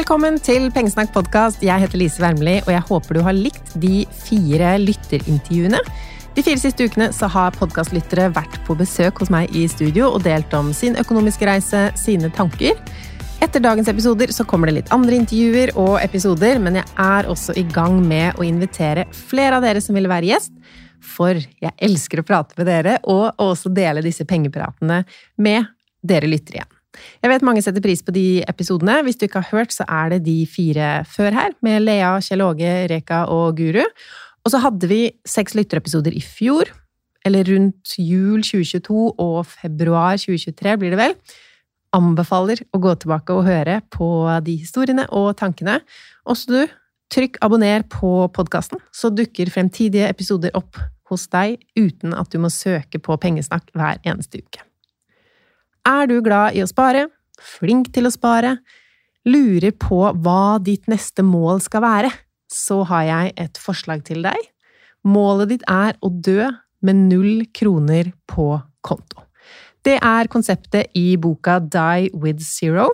Velkommen til Pengesnakk podkast. Jeg heter Lise Wermli, og jeg håper du har likt de fire lytterintervjuene. De fire siste ukene så har podkastlyttere vært på besøk hos meg i studio og delt om sin økonomiske reise, sine tanker. Etter dagens episoder så kommer det litt andre intervjuer og episoder, men jeg er også i gang med å invitere flere av dere som ville være gjest. For jeg elsker å prate med dere, og også dele disse pengepratene med dere lyttere igjen. Jeg vet mange setter pris på de episodene. Hvis du ikke har hørt, så er det de fire før her, med Lea, Kjell Åge, Reka og Guru. Og så hadde vi seks lytterepisoder i fjor, eller rundt jul 2022 og februar 2023, blir det vel. Anbefaler å gå tilbake og høre på de historiene og tankene. Også du, trykk abonner på podkasten, så dukker fremtidige episoder opp hos deg uten at du må søke på pengesnakk hver eneste uke. Er du glad i å spare? Flink til å spare? Lurer på hva ditt neste mål skal være? Så har jeg et forslag til deg. Målet ditt er å dø med null kroner på konto. Det er konseptet i boka Die with Zero,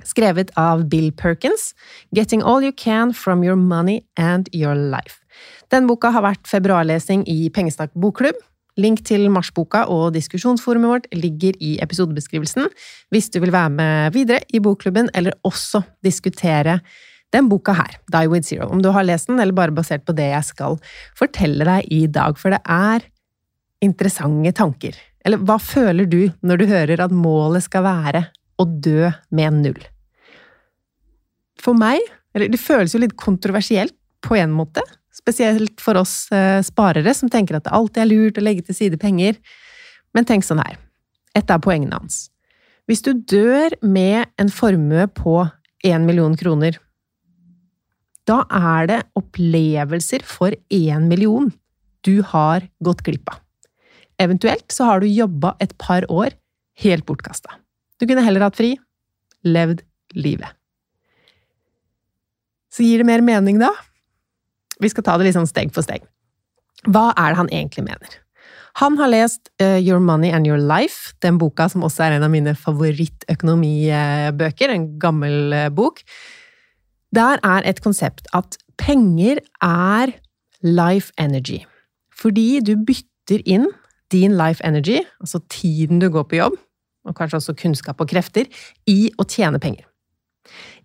skrevet av Bill Perkins, Getting All You Can From Your Money and Your Life. Den boka har vært februarlesing i Pengesnakk bokklubb, Link til marsboka og diskusjonsforumet vårt ligger i episodebeskrivelsen hvis du vil være med videre i bokklubben, eller også diskutere den boka her, Die with Zero, om du har lest den, eller bare basert på det jeg skal fortelle deg i dag, for det er interessante tanker. Eller hva føler du når du hører at målet skal være å dø med null? For meg, eller det føles jo litt kontroversielt på en måte, Spesielt for oss eh, sparere som tenker at det alltid er lurt å legge til side penger. Men tenk sånn her. Et av poengene hans. Hvis du dør med en formue på én million kroner, da er det opplevelser for én million du har gått glipp av. Eventuelt så har du jobba et par år helt bortkasta. Du kunne heller hatt fri, levd livet. Så gir det mer mening, da? Vi skal ta det liksom steg for steg. Hva er det han egentlig mener? Han har lest uh, Your Money and Your Life, den boka som også er en av mine favorittøkonomibøker, en gammel uh, bok. Der er et konsept at penger er life energy. Fordi du bytter inn din life energy, altså tiden du går på jobb, og kanskje også kunnskap og krefter, i å tjene penger.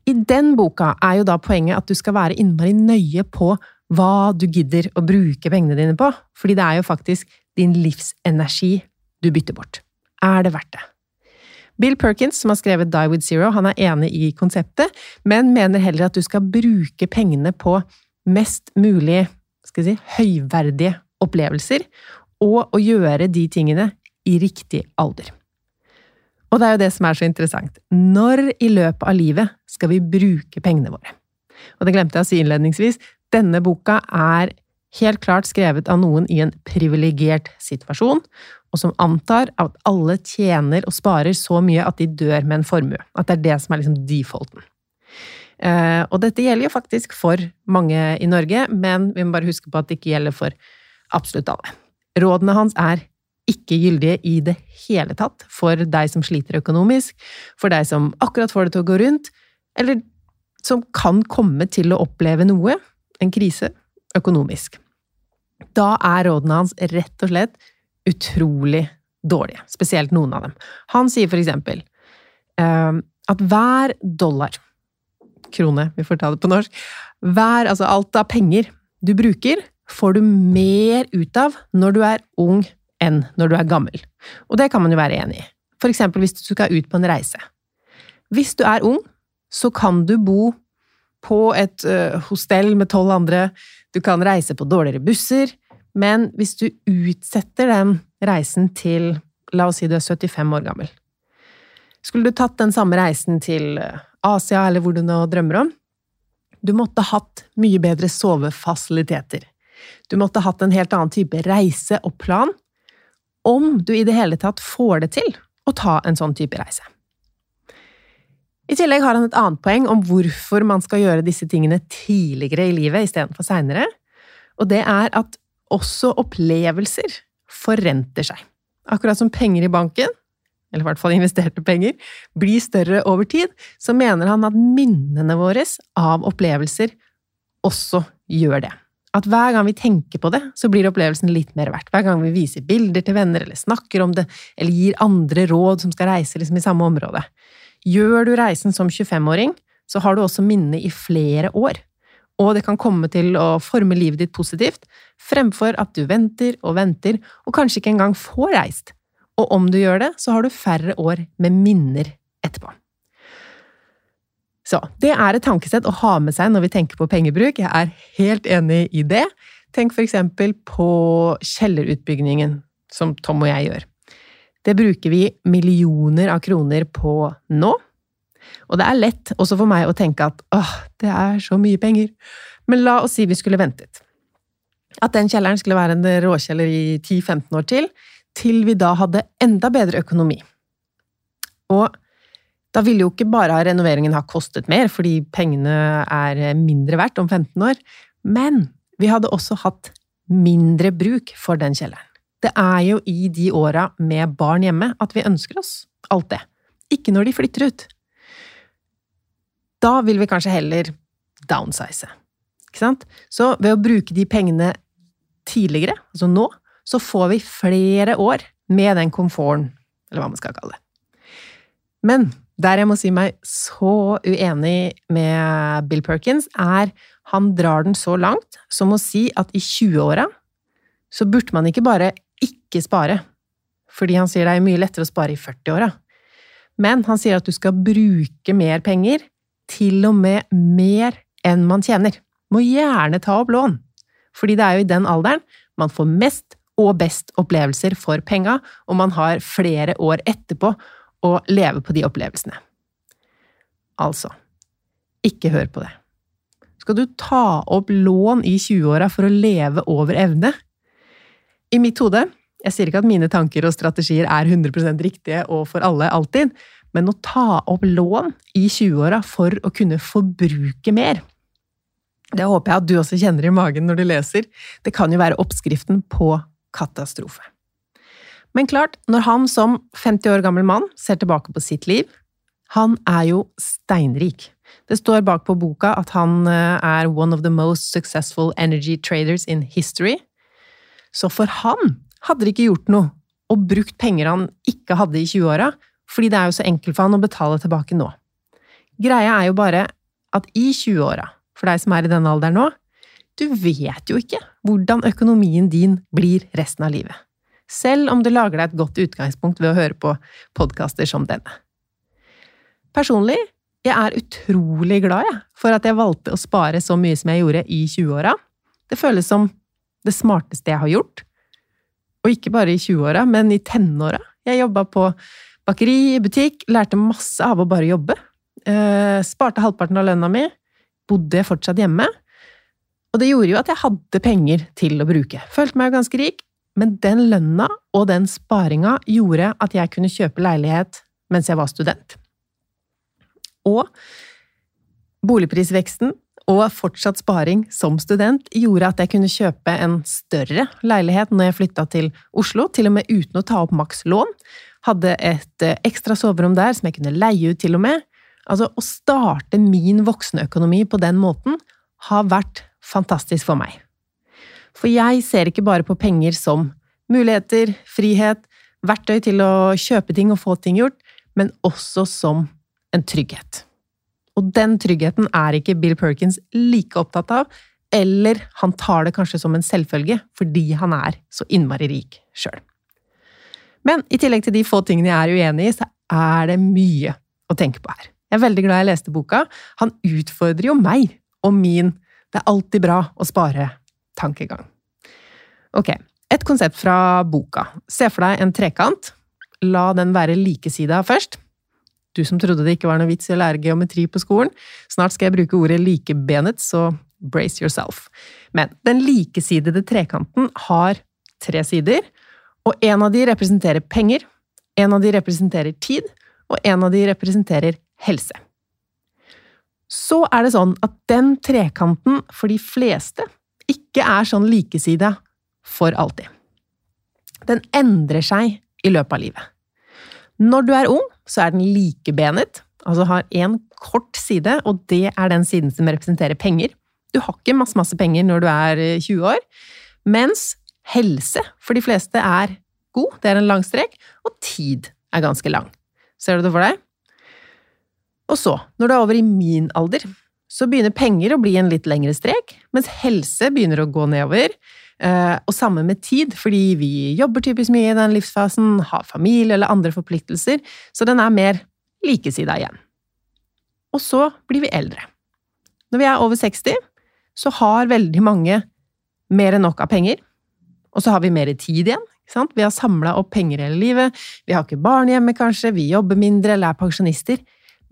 I den boka er jo da poenget at du skal være innmari nøye på hva du gidder å bruke pengene dine på, fordi det er jo faktisk din livsenergi du bytter bort. Er det verdt det? Bill Perkins, som har skrevet Die with Zero, han er enig i konseptet, men mener heller at du skal bruke pengene på mest mulig skal si, høyverdige opplevelser, og å gjøre de tingene i riktig alder. Og det er jo det som er så interessant. Når i løpet av livet skal vi bruke pengene våre? Og det glemte jeg å si innledningsvis, denne boka er helt klart skrevet av noen i en privilegert situasjon, og som antar at alle tjener og sparer så mye at de dør med en formue. At det er det som er liksom defaulten. Eh, og dette gjelder jo faktisk for mange i Norge, men vi må bare huske på at det ikke gjelder for absolutt alle. Rådene hans er ikke gyldige i det hele tatt for deg som sliter økonomisk, for deg som akkurat får det til å gå rundt, eller som kan komme til å oppleve noe en krise økonomisk. Da er rådene hans rett og slett utrolig dårlige, spesielt noen av dem. Han sier for eksempel uh, at hver dollar Krone, vi får ta det på norsk. Hver, altså alt av penger du bruker, får du mer ut av når du er ung enn når du er gammel. Og det kan man jo være enig i. For eksempel hvis du skal ut på en reise. Hvis du er ung, så kan du bo på et uh, hostell med tolv andre, du kan reise på dårligere busser, men hvis du utsetter den reisen til La oss si du er 75 år gammel. Skulle du tatt den samme reisen til eh, Asia, eller hvor du nå drømmer om, Du måtte hatt mye bedre sovefasiliteter. Du måtte hatt en helt annen type reise og plan om du i det hele tatt får det til å ta en sånn type reise. I tillegg har han et annet poeng om hvorfor man skal gjøre disse tingene tidligere i livet istedenfor seinere, og det er at også opplevelser forrenter seg. Akkurat som penger i banken, eller i hvert fall investerte penger, blir større over tid, så mener han at minnene våre av opplevelser også gjør det. At hver gang vi tenker på det, så blir opplevelsen litt mer verdt. Hver gang vi viser bilder til venner, eller snakker om det, eller gir andre råd som skal reise liksom i samme område. Gjør du reisen som 25-åring, så har du også minnet i flere år, og det kan komme til å forme livet ditt positivt, fremfor at du venter og venter og kanskje ikke engang får reist. Og om du gjør det, så har du færre år med minner etterpå. Så det er et tankesett å ha med seg når vi tenker på pengebruk, jeg er helt enig i det. Tenk for eksempel på kjellerutbyggingen, som Tom og jeg gjør. Det bruker vi millioner av kroner på nå. Og det er lett også for meg å tenke at åh, det er så mye penger. Men la oss si vi skulle ventet. At den kjelleren skulle være en råkjeller i 10-15 år til, til vi da hadde enda bedre økonomi. Og da ville jo ikke bare renoveringen ha kostet mer, fordi pengene er mindre verdt om 15 år, men vi hadde også hatt mindre bruk for den kjelleren. Det er jo i de åra med barn hjemme at vi ønsker oss alt det. Ikke når de flytter ut. Da vil vi kanskje heller downsize. Ikke sant? Så ved å bruke de pengene tidligere, altså nå, så får vi flere år med den komforten, eller hva man skal kalle det. Men der jeg må si meg så uenig med Bill Perkins, er han drar den så langt som å si at i 20-åra så burde man ikke bare ikke spare, fordi han sier det er mye lettere å spare i 40-åra. Men han sier at du skal bruke mer penger, til og med mer enn man tjener. Må gjerne ta opp lån, fordi det er jo i den alderen man får mest og best opplevelser for penga, og man har flere år etterpå å leve på de opplevelsene. Altså, ikke hør på det. Skal du ta opp lån i 20-åra for å leve over evne? I mitt hode Jeg sier ikke at mine tanker og strategier er 100% riktige og for alle alltid, men å ta opp lån i 20-åra for å kunne forbruke mer Det håper jeg at du også kjenner i magen når du leser. Det kan jo være oppskriften på katastrofe. Men klart, når han som 50 år gammel mann ser tilbake på sitt liv Han er jo steinrik. Det står bak på boka at han eh, er one of the most successful energy traders in history. Så for han hadde det ikke gjort noe og brukt penger han ikke hadde i 20-åra, fordi det er jo så enkelt for han å betale tilbake nå. Greia er jo bare at i 20-åra, for deg som er i denne alderen nå, du vet jo ikke hvordan økonomien din blir resten av livet. Selv om du lager deg et godt utgangspunkt ved å høre på podkaster som denne. Personlig, jeg er utrolig glad jeg, for at jeg valgte å spare så mye som jeg gjorde i 20-åra. Det føles som det smarteste jeg har gjort. Og ikke bare i 20-åra, men i tenåra. Jeg jobba på bakeri, butikk, lærte masse av å bare jobbe. Eh, sparte halvparten av lønna mi, bodde fortsatt hjemme. Og det gjorde jo at jeg hadde penger til å bruke. Følte meg ganske rik, men den lønna og den sparinga gjorde at jeg kunne kjøpe leilighet mens jeg var student. Og boligprisveksten og fortsatt sparing som student gjorde at jeg kunne kjøpe en større leilighet når jeg flytta til Oslo, til og med uten å ta opp makslån. Hadde et eh, ekstra soverom der som jeg kunne leie ut, til og med. Altså, å starte min voksenøkonomi på den måten har vært fantastisk for meg. For jeg ser ikke bare på penger som muligheter, frihet, verktøy til å kjøpe ting og få ting gjort, men også som en trygghet. Og den tryggheten er ikke Bill Perkins like opptatt av, eller han tar det kanskje som en selvfølge fordi han er så innmari rik sjøl. Men i tillegg til de få tingene jeg er uenig i, så er det mye å tenke på her. Jeg er veldig glad jeg leste boka. Han utfordrer jo meg og min 'det er alltid bra å spare'-tankegang. Ok, et konsept fra boka. Se for deg en trekant. La den være likesida først. Du som trodde det ikke var noe vits i å lære geometri på skolen, snart skal jeg bruke ordet likebenet, så brace yourself. Men den likesidede trekanten har tre sider, og en av de representerer penger, en av de representerer tid, og en av de representerer helse. Så er det sånn at den trekanten for de fleste ikke er sånn likesida for alltid. Den endrer seg i løpet av livet. Når du er ung, så er den likebenet, altså har én kort side, og det er den siden som representerer penger. Du har ikke masse, masse penger når du er 20 eh, år, mens helse for de fleste er god, det er en lang strek, og tid er ganske lang. Ser du det for deg? Og så, når du er over i min alder, så begynner penger å bli en litt lengre strek, mens helse begynner å gå nedover. Eh, og samme med tid, fordi vi jobber typisk mye i den livsfasen, har familie eller andre forpliktelser, så den er mer likesida igjen. Og så blir vi eldre. Når vi er over 60, så har veldig mange mer enn nok av penger, og så har vi mer tid igjen. Vi har samla opp penger hele livet, vi har ikke barn hjemme kanskje, vi jobber mindre eller er pensjonister,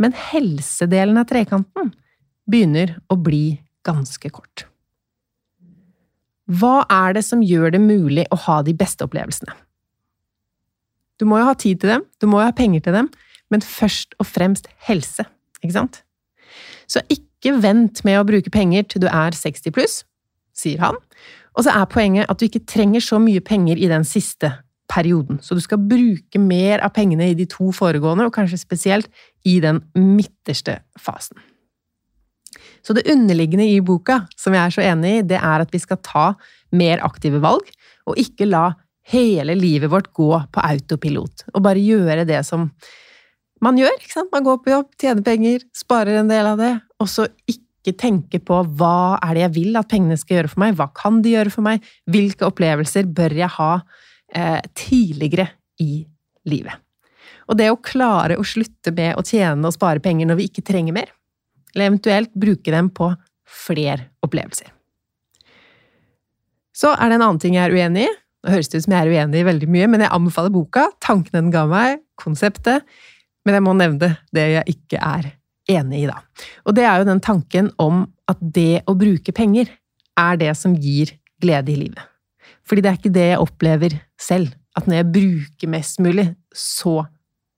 men helsedelen av trekanten begynner å bli ganske kort. Hva er det som gjør det mulig å ha de beste opplevelsene? Du må jo ha tid til dem, du må jo ha penger til dem, men først og fremst helse, ikke sant? Så ikke vent med å bruke penger til du er 60 pluss, sier han, og så er poenget at du ikke trenger så mye penger i den siste perioden, så du skal bruke mer av pengene i de to foregående, og kanskje spesielt i den midterste fasen. Så det underliggende i boka, som jeg er så enig i, det er at vi skal ta mer aktive valg, og ikke la hele livet vårt gå på autopilot, og bare gjøre det som man gjør. ikke sant? Man går på jobb, tjener penger, sparer en del av det, og så ikke tenke på hva er det jeg vil at pengene skal gjøre for meg, hva kan de gjøre for meg, hvilke opplevelser bør jeg ha eh, tidligere i livet. Og det å klare å slutte med å tjene og spare penger når vi ikke trenger mer, eller eventuelt bruke dem på flere opplevelser. Så er det en annen ting jeg er uenig i. Nå høres det ut som jeg er uenig i veldig mye, men jeg anbefaler boka, tankene den ga meg, konseptet, men jeg må nevne det jeg ikke er enig i, da. Og det er jo den tanken om at det å bruke penger er det som gir glede i livet. Fordi det er ikke det jeg opplever selv. At når jeg bruker mest mulig, så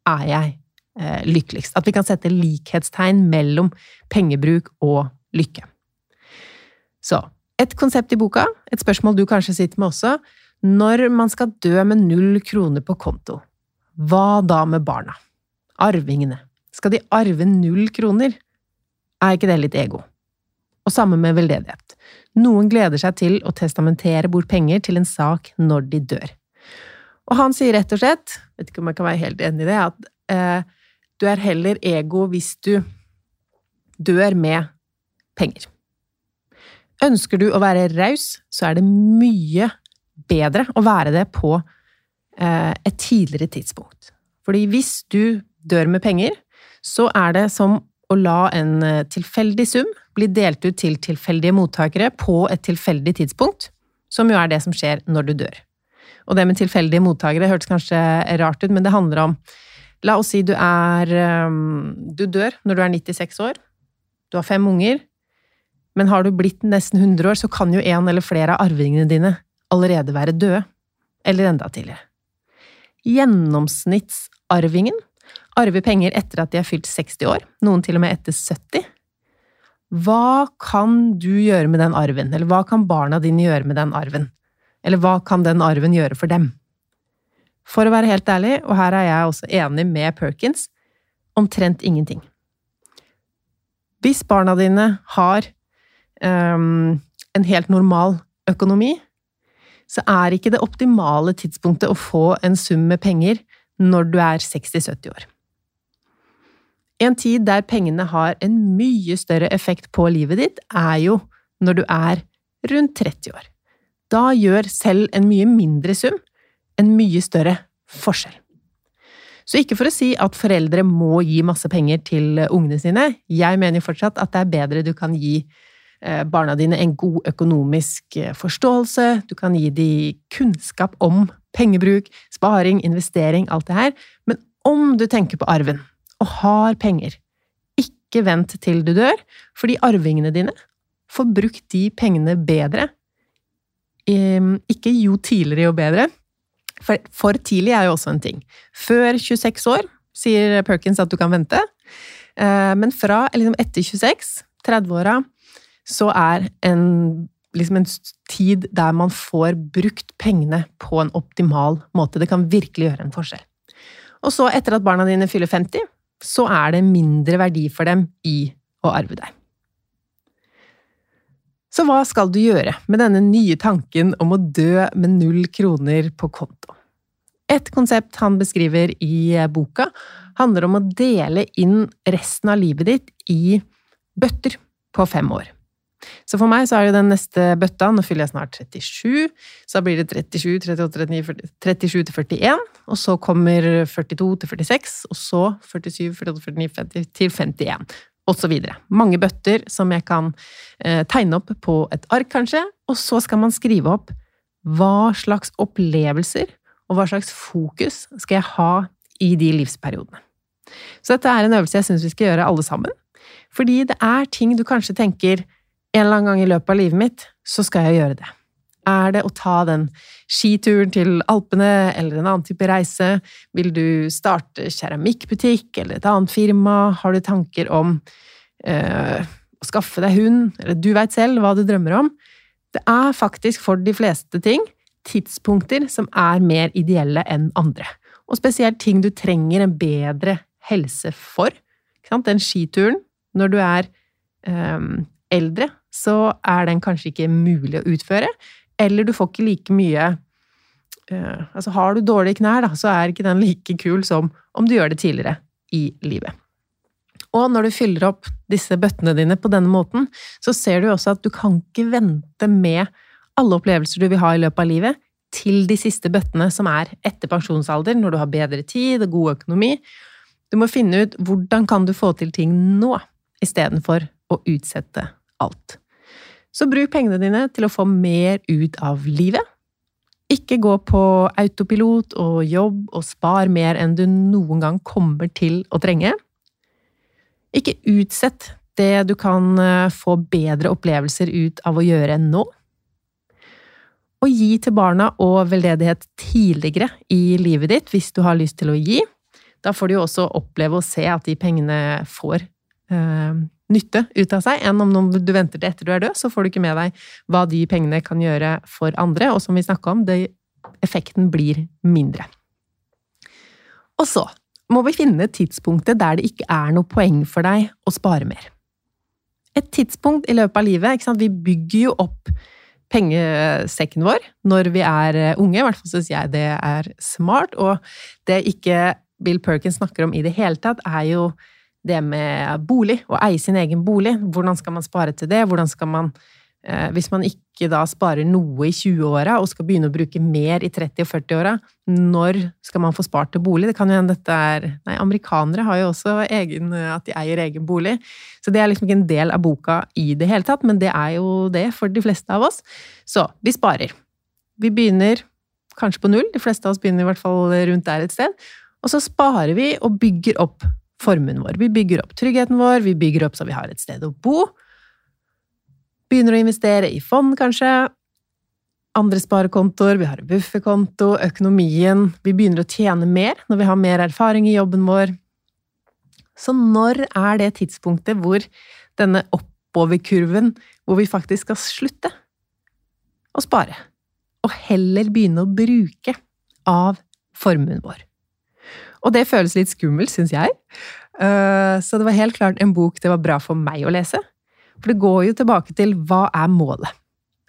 er jeg lykkeligst. At vi kan sette likhetstegn mellom pengebruk og lykke. Så et konsept i boka, et spørsmål du kanskje sitter med også. Når man skal dø med null kroner på konto, hva da med barna? Arvingene? Skal de arve null kroner? Er ikke det litt ego? Og samme med veldedighet. Noen gleder seg til å testamentere bort penger til en sak når de dør. Og han sier rett og slett, vet ikke om jeg kan være helt enig i det, at eh, du er heller ego hvis du dør med penger. Ønsker du å være raus, så er det mye bedre å være det på eh, et tidligere tidspunkt. Fordi hvis du dør med penger, så er det som å la en eh, tilfeldig sum bli delt ut til tilfeldige mottakere på et tilfeldig tidspunkt, som jo er det som skjer når du dør. Og det med tilfeldige mottakere hørtes kanskje rart ut, men det handler om La oss si du er ehm, Du dør når du er 96 år. Du har fem unger. Men har du blitt nesten 100 år, så kan jo en eller flere av arvingene dine allerede være døde. Eller enda tidligere. Gjennomsnittsarvingen arver penger etter at de er fylt 60 år, noen til og med etter 70. Hva kan du gjøre med den arven, eller hva kan barna dine gjøre med den arven? Eller hva kan den arven gjøre for dem? For å være helt ærlig, og her er jeg også enig med Perkins, omtrent ingenting. Hvis barna dine har um, en helt normal økonomi, så er ikke det optimale tidspunktet å få en sum med penger når du er 60-70 år. En tid der pengene har en mye større effekt på livet ditt, er jo når du er rundt 30 år. Da gjør selv en mye mindre sum en mye større forskjell. Så ikke for å si at foreldre må gi masse penger til ungene sine, jeg mener fortsatt at det er bedre du kan gi eh, barna dine en god økonomisk eh, forståelse, du kan gi dem kunnskap om pengebruk, sparing, investering, alt det her, men om du tenker på arven, og har penger, ikke vent til du dør, fordi arvingene dine får brukt de pengene bedre. Ehm, ikke jo tidligere, jo bedre. For, for tidlig er jo også en ting. Før 26 år sier Perkins at du kan vente. Eh, men fra liksom etter 26, 30-åra, så er en, liksom en tid der man får brukt pengene på en optimal måte. Det kan virkelig gjøre en forskjell. Og så, etter at barna dine fyller 50, så er det mindre verdi for dem i å arve deg. Så hva skal du gjøre med denne nye tanken om å dø med null kroner på konto? Et konsept han beskriver i boka, handler om å dele inn resten av livet ditt i bøtter på fem år. Så for meg så er jo den neste bøtta Nå fyller jeg snart 37, så da blir det 37, 38, 39, 40, 37 til 41. Og så kommer 42 til 46, og så 47, 48, 49, 50 til 51. Videre. Mange bøtter som jeg kan eh, tegne opp på et ark, kanskje. Og så skal man skrive opp hva slags opplevelser og hva slags fokus skal jeg ha i de livsperiodene. Så dette er en øvelse jeg syns vi skal gjøre alle sammen. Fordi det er ting du kanskje tenker en eller annen gang i løpet av livet mitt, så skal jeg gjøre det. Er det å ta den skituren til Alpene eller en annen type reise? Vil du starte keramikkbutikk eller et annet firma? Har du tanker om eh, å skaffe deg hund? Eller du veit selv hva du drømmer om. Det er faktisk for de fleste ting tidspunkter som er mer ideelle enn andre. Og spesielt ting du trenger en bedre helse for. Den skituren, når du er eh, eldre, så er den kanskje ikke mulig å utføre. Eller du får ikke like mye eh, Altså, har du dårlige knær, da, så er ikke den like kul som om du gjør det tidligere i livet. Og når du fyller opp disse bøttene dine på denne måten, så ser du også at du kan ikke vente med alle opplevelser du vil ha i løpet av livet, til de siste bøttene som er etter pensjonsalder, når du har bedre tid og god økonomi. Du må finne ut hvordan kan du få til ting nå, istedenfor å utsette alt. Så bruk pengene dine til å få mer ut av livet. Ikke gå på autopilot og jobb og spar mer enn du noen gang kommer til å trenge. Ikke utsett det du kan eh, få bedre opplevelser ut av å gjøre nå. Og gi til barna og veldedighet tidligere i livet ditt hvis du har lyst til å gi. Da får du jo også oppleve å se at de pengene får eh, nytte ut av seg enn om du venter til etter du er død, så får du ikke med deg hva de pengene kan gjøre for andre, og som vi snakka om, det, effekten blir mindre. Og så må vi finne tidspunktet der det ikke er noe poeng for deg å spare mer. Et tidspunkt i løpet av livet Vi bygger jo opp pengesekken vår når vi er unge, i hvert fall syns jeg det er smart, og det ikke Bill Perkins snakker om i det hele tatt, er jo det med bolig, å eie sin egen bolig. Hvordan skal man spare til det? Hvordan skal man eh, Hvis man ikke da sparer noe i 20-åra og skal begynne å bruke mer i 30- og 40-åra, når skal man få spart til bolig? Det kan jo hende dette er Nei, amerikanere har jo også egen, at de eier egen bolig. Så det er liksom ikke en del av boka i det hele tatt, men det er jo det for de fleste av oss. Så vi sparer. Vi begynner kanskje på null, de fleste av oss begynner i hvert fall rundt der et sted. Og så sparer vi og bygger opp formuen vår. Vi bygger opp tryggheten vår, vi bygger opp så vi har et sted å bo. Begynner å investere i fond, kanskje. Andre sparekontoer, vi har bufferkonto, økonomien Vi begynner å tjene mer når vi har mer erfaring i jobben vår. Så når er det tidspunktet hvor denne oppoverkurven, hvor vi faktisk skal slutte å spare, og heller begynne å bruke av formuen vår? Og det føles litt skummelt, syns jeg. Eh, så det var helt klart en bok det var bra for meg å lese. For det går jo tilbake til hva er målet?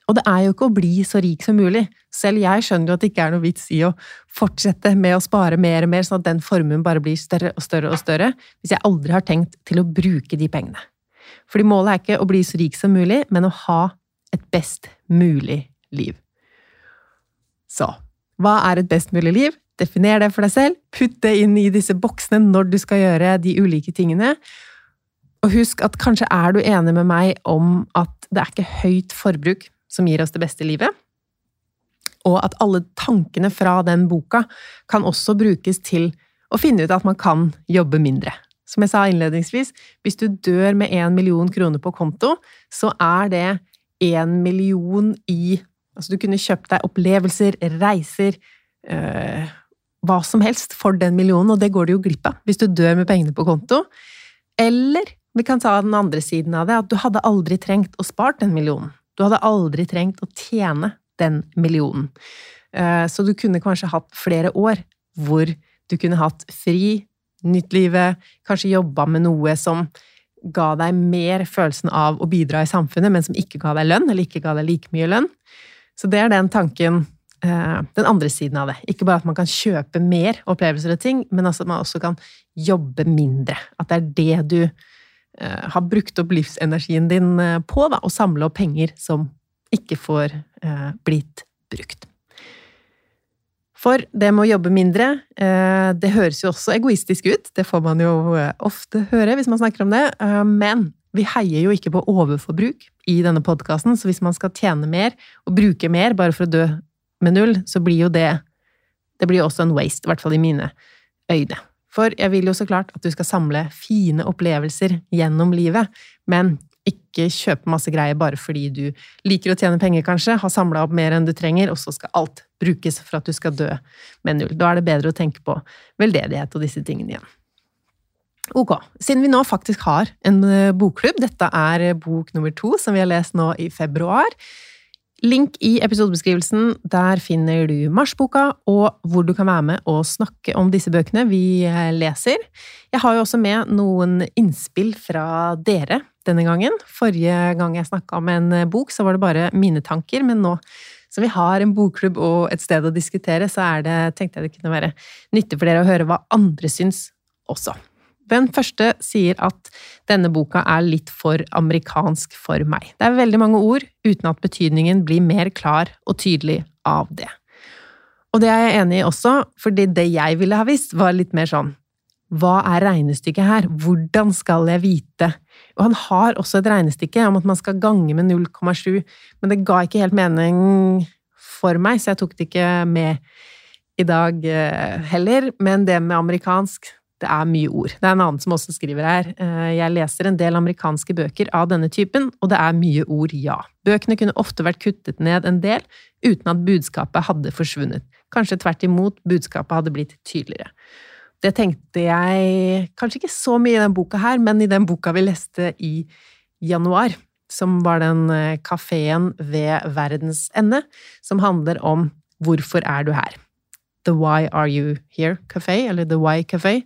Og det er jo ikke å bli så rik som mulig. Selv jeg skjønner jo at det ikke er noe vits i å fortsette med å spare mer og mer, sånn at den formuen bare blir større og større og større, hvis jeg aldri har tenkt til å bruke de pengene. Fordi målet er ikke å bli så rik som mulig, men å ha et best mulig liv. Så hva er et best mulig liv? Definer det for deg selv. Putt det inn i disse boksene når du skal gjøre de ulike tingene. Og husk at kanskje er du enig med meg om at det er ikke høyt forbruk som gir oss det beste livet. Og at alle tankene fra den boka kan også brukes til å finne ut at man kan jobbe mindre. som jeg sa innledningsvis, hvis du dør med én million kroner på konto, så er det én million i Altså, du kunne kjøpt deg opplevelser, reiser, øh, hva som helst for den millionen, og det går du jo glipp av hvis du dør med pengene på konto. Eller vi kan ta den andre siden av det, at du hadde aldri trengt å spart den millionen. Du hadde aldri trengt å tjene den millionen. Eh, så du kunne kanskje hatt flere år hvor du kunne hatt fri, nytt livet, kanskje jobba med noe som ga deg mer følelsen av å bidra i samfunnet, men som ikke ga deg lønn, eller ikke ga deg like mye lønn. Så det er den tanken, den andre siden av det. Ikke bare at man kan kjøpe mer opplevelser og ting, men at man også kan jobbe mindre. At det er det du eh, har brukt opp livsenergien din på, da, å samle opp penger som ikke får blitt brukt. For det med å jobbe mindre, eh, det høres jo også egoistisk ut. Det får man jo eh, ofte høre hvis man snakker om det. Eh, men vi heier jo ikke på overforbruk i denne podkasten, så hvis man skal tjene mer og bruke mer bare for å dø med null, så blir jo det Det blir jo også en waste, i hvert fall i mine øyne. For jeg vil jo så klart at du skal samle fine opplevelser gjennom livet, men ikke kjøpe masse greier bare fordi du liker å tjene penger, kanskje, har samla opp mer enn du trenger, og så skal alt brukes for at du skal dø med null. Da er det bedre å tenke på veldedighet og disse tingene igjen. Ok, siden vi nå faktisk har en eh, bokklubb, dette er bok nummer to som vi har lest nå i februar, Link i episodebeskrivelsen. Der finner du marsboka, og hvor du kan være med og snakke om disse bøkene vi eh, leser. Jeg har jo også med noen innspill fra dere denne gangen. Forrige gang jeg snakka om en eh, bok, så var det bare mine tanker, men nå som vi har en bokklubb og et sted å diskutere, så det, tenkte jeg det kunne være nyttig for dere å høre hva andre syns også. Den første sier at denne boka er litt for amerikansk for meg. Det er veldig mange ord uten at betydningen blir mer klar og tydelig av det. Og det er jeg enig i også, fordi det jeg ville ha visst, var litt mer sånn hva er regnestykket her? Hvordan skal jeg vite? Og han har også et regnestykke om at man skal gange med 0,7, men det ga ikke helt mening for meg, så jeg tok det ikke med i dag eh, heller. Men det med amerikansk, det er mye ord. Det er en annen som også skriver her. Eh, jeg leser en del amerikanske bøker av denne typen, og det er mye ord, ja. Bøkene kunne ofte vært kuttet ned en del, uten at budskapet hadde forsvunnet. Kanskje tvert imot, budskapet hadde blitt tydeligere. Det tenkte jeg kanskje ikke så mye i den boka her, men i den boka vi leste i januar, som var den eh, kafeen ved verdens ende, som handler om Hvorfor er du her? The Why Are You Here Café, eller The Why Café.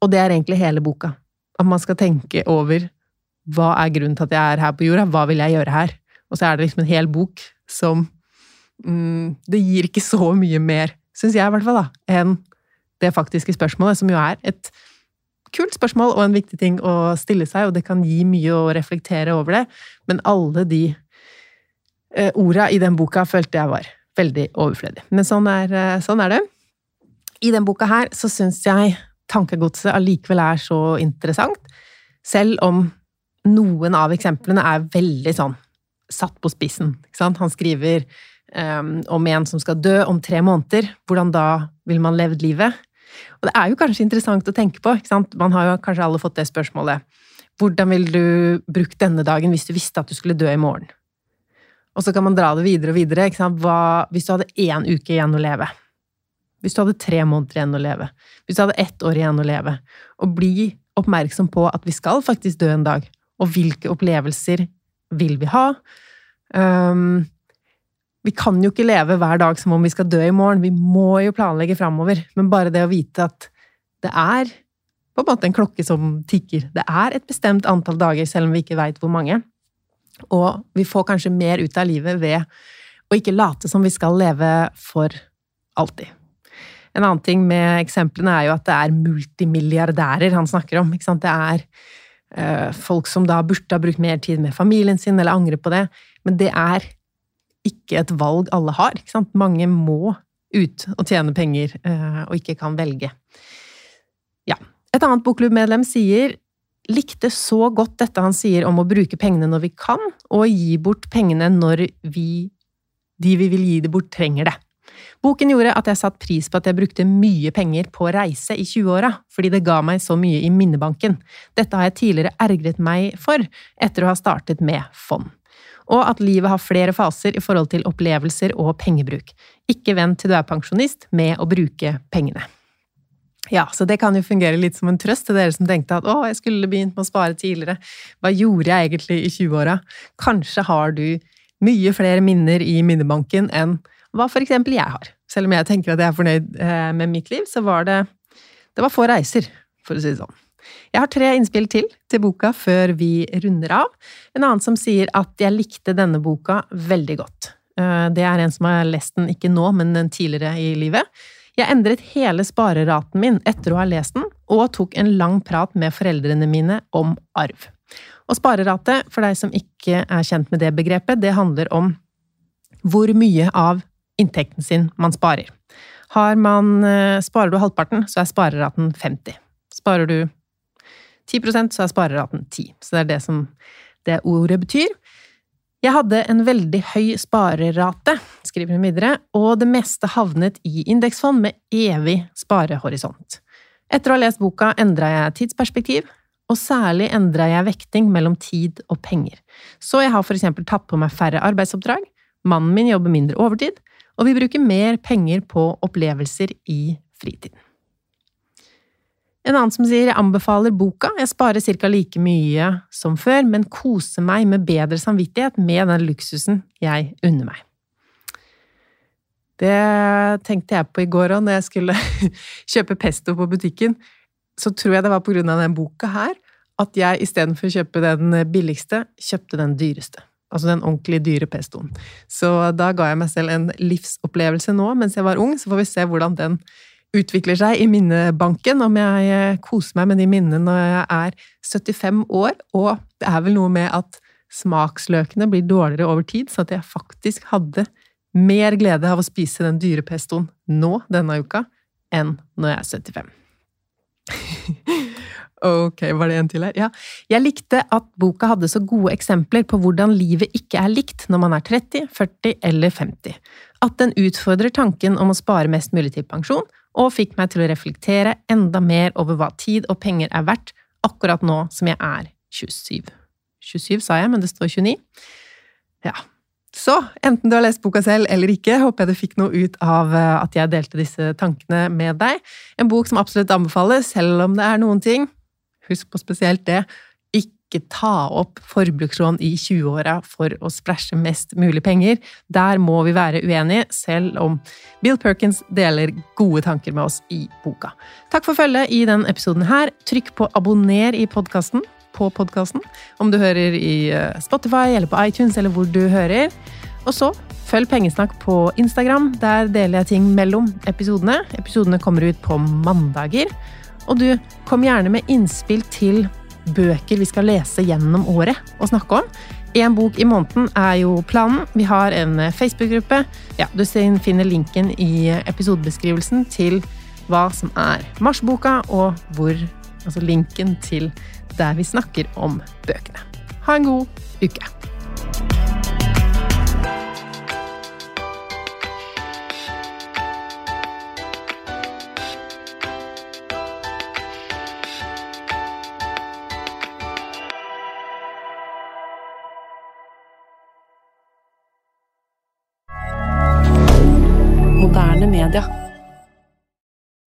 Og det er egentlig hele boka. At man skal tenke over hva er grunnen til at jeg er her på jorda, hva vil jeg gjøre her? Og så er det liksom en hel bok som mm, Det gir ikke så mye mer, syns jeg i hvert fall, da, enn det faktiske spørsmålet, som jo er et kult spørsmål og en viktig ting å stille seg, og det kan gi mye å reflektere over det, men alle de eh, orda i den boka følte jeg var veldig overflødig. Men sånn er, eh, sånn er det. I den boka her så syns jeg tankegodset allikevel er så interessant, selv om noen av eksemplene er veldig sånn satt på spissen. Han skriver um, om en som skal dø om tre måneder. Hvordan da vil man levd livet? Og det er jo kanskje interessant å tenke på. Man har jo kanskje alle fått det spørsmålet. Hvordan ville du brukt denne dagen hvis du visste at du skulle dø i morgen? Og så kan man dra det videre og videre. Hva, hvis du hadde én uke igjen å leve? Hvis du hadde tre måneder igjen å leve? Hvis du hadde ett år igjen å leve? Og bli oppmerksom på at vi skal faktisk dø en dag. Og hvilke opplevelser vil vi ha? Um, vi kan jo ikke leve hver dag som om vi skal dø i morgen. Vi må jo planlegge framover. Men bare det å vite at det er på en måte en klokke som tikker. Det er et bestemt antall dager, selv om vi ikke veit hvor mange. Og vi får kanskje mer ut av livet ved å ikke late som vi skal leve for alltid. En annen ting med eksemplene er jo at det er multimilliardærer han snakker om. Det er øh, folk som da burde ha brukt mer tid med familien sin, eller angrer på det. Men det er ikke et valg alle har. Mange må ut og tjene penger, øh, og ikke kan velge. Ja. Et annet bokklubbmedlem sier likte så godt dette han sier om å bruke pengene når vi kan, og gi bort pengene når vi, de vi vil gi det bort, trenger det. Boken gjorde at jeg satte pris på at jeg brukte mye penger på reise i 20-åra, fordi det ga meg så mye i minnebanken. Dette har jeg tidligere ergret meg for, etter å ha startet med fond. Og at livet har flere faser i forhold til opplevelser og pengebruk. Ikke vent til du er pensjonist med å bruke pengene. Ja, så det kan jo fungere litt som en trøst til dere som tenkte at å, jeg skulle begynt med å spare tidligere. Hva gjorde jeg egentlig i 20-åra? Kanskje har du mye flere minner i minnebanken enn hva eksempel jeg har. Selv om jeg tenker at jeg er fornøyd eh, med mitt liv, så var det det var få reiser, for å si det sånn. Jeg har tre innspill til til boka før vi runder av. En annen som sier at jeg likte denne boka veldig godt. Eh, det er en som har lest den ikke nå, men tidligere i livet. Jeg endret hele spareraten min etter å ha lest den, og tok en lang prat med foreldrene mine om arv. Og sparerate, for deg som ikke er kjent med det begrepet, det handler om hvor mye av inntekten sin man sparer. Har man, eh, sparer du halvparten, så er spareraten 50. Sparer du 10% så er spareraten 10. Så det er det som det ordet betyr. Jeg hadde en veldig høy sparerate, skriver hun videre, og det meste havnet i indeksfond med evig sparehorisont. Etter å ha lest boka endra jeg tidsperspektiv, og særlig endra jeg vekting mellom tid og penger. Så jeg har for eksempel tatt på meg færre arbeidsoppdrag, mannen min jobber mindre overtid, og vi bruker mer penger på opplevelser i fritiden. En annen som sier jeg anbefaler boka, jeg sparer ca. like mye som før, men koser meg med bedre samvittighet med den luksusen jeg unner meg. Det tenkte jeg på i går òg, når jeg skulle kjøpe pesto på butikken. Så tror jeg det var på grunn av den boka her at jeg istedenfor å kjøpe den billigste, kjøpte den dyreste. Altså den ordentlig dyre pestoen. Så da ga jeg meg selv en livsopplevelse nå mens jeg var ung, så får vi se hvordan den utvikler seg i minnebanken, om jeg eh, koser meg med de minnene når jeg er 75 år. Og det er vel noe med at smaksløkene blir dårligere over tid, så at jeg faktisk hadde mer glede av å spise den dyre pestoen nå denne uka enn når jeg er 75. Ok, var det en til her? Ja. Jeg likte at boka hadde så gode eksempler på hvordan livet ikke er likt når man er 30, 40 eller 50. At den utfordrer tanken om å spare mest mulig til pensjon, og fikk meg til å reflektere enda mer over hva tid og penger er verdt akkurat nå som jeg er 27. 27 sa jeg, men det står 29. Ja. Så enten du har lest boka selv eller ikke, håper jeg du fikk noe ut av eh, at jeg delte disse tankene med deg. En bok som absolutt anbefales, selv om det er noen ting Husk på spesielt det. Ikke ta opp forbrukslån i 20-åra for å splæsje mest mulig penger. Der må vi være uenige, selv om Bill Perkins deler gode tanker med oss i boka. Takk for følget i denne episoden her. Trykk på abonner i podkasten på podkasten, om du hører i eh, Spotify eller på iTunes eller hvor du hører. Og så følg Pengesnakk på Instagram. Der deler jeg ting mellom episodene. Episodene kommer ut på mandager. Og du, kom gjerne med innspill til bøker vi skal lese gjennom året og snakke om. Én bok i måneden er jo planen. Vi har en Facebook-gruppe. Ja, du finner linken i episodebeskrivelsen til hva som er marsboka, og hvor Altså linken til der vi snakker om bøkene. Ha en god uke!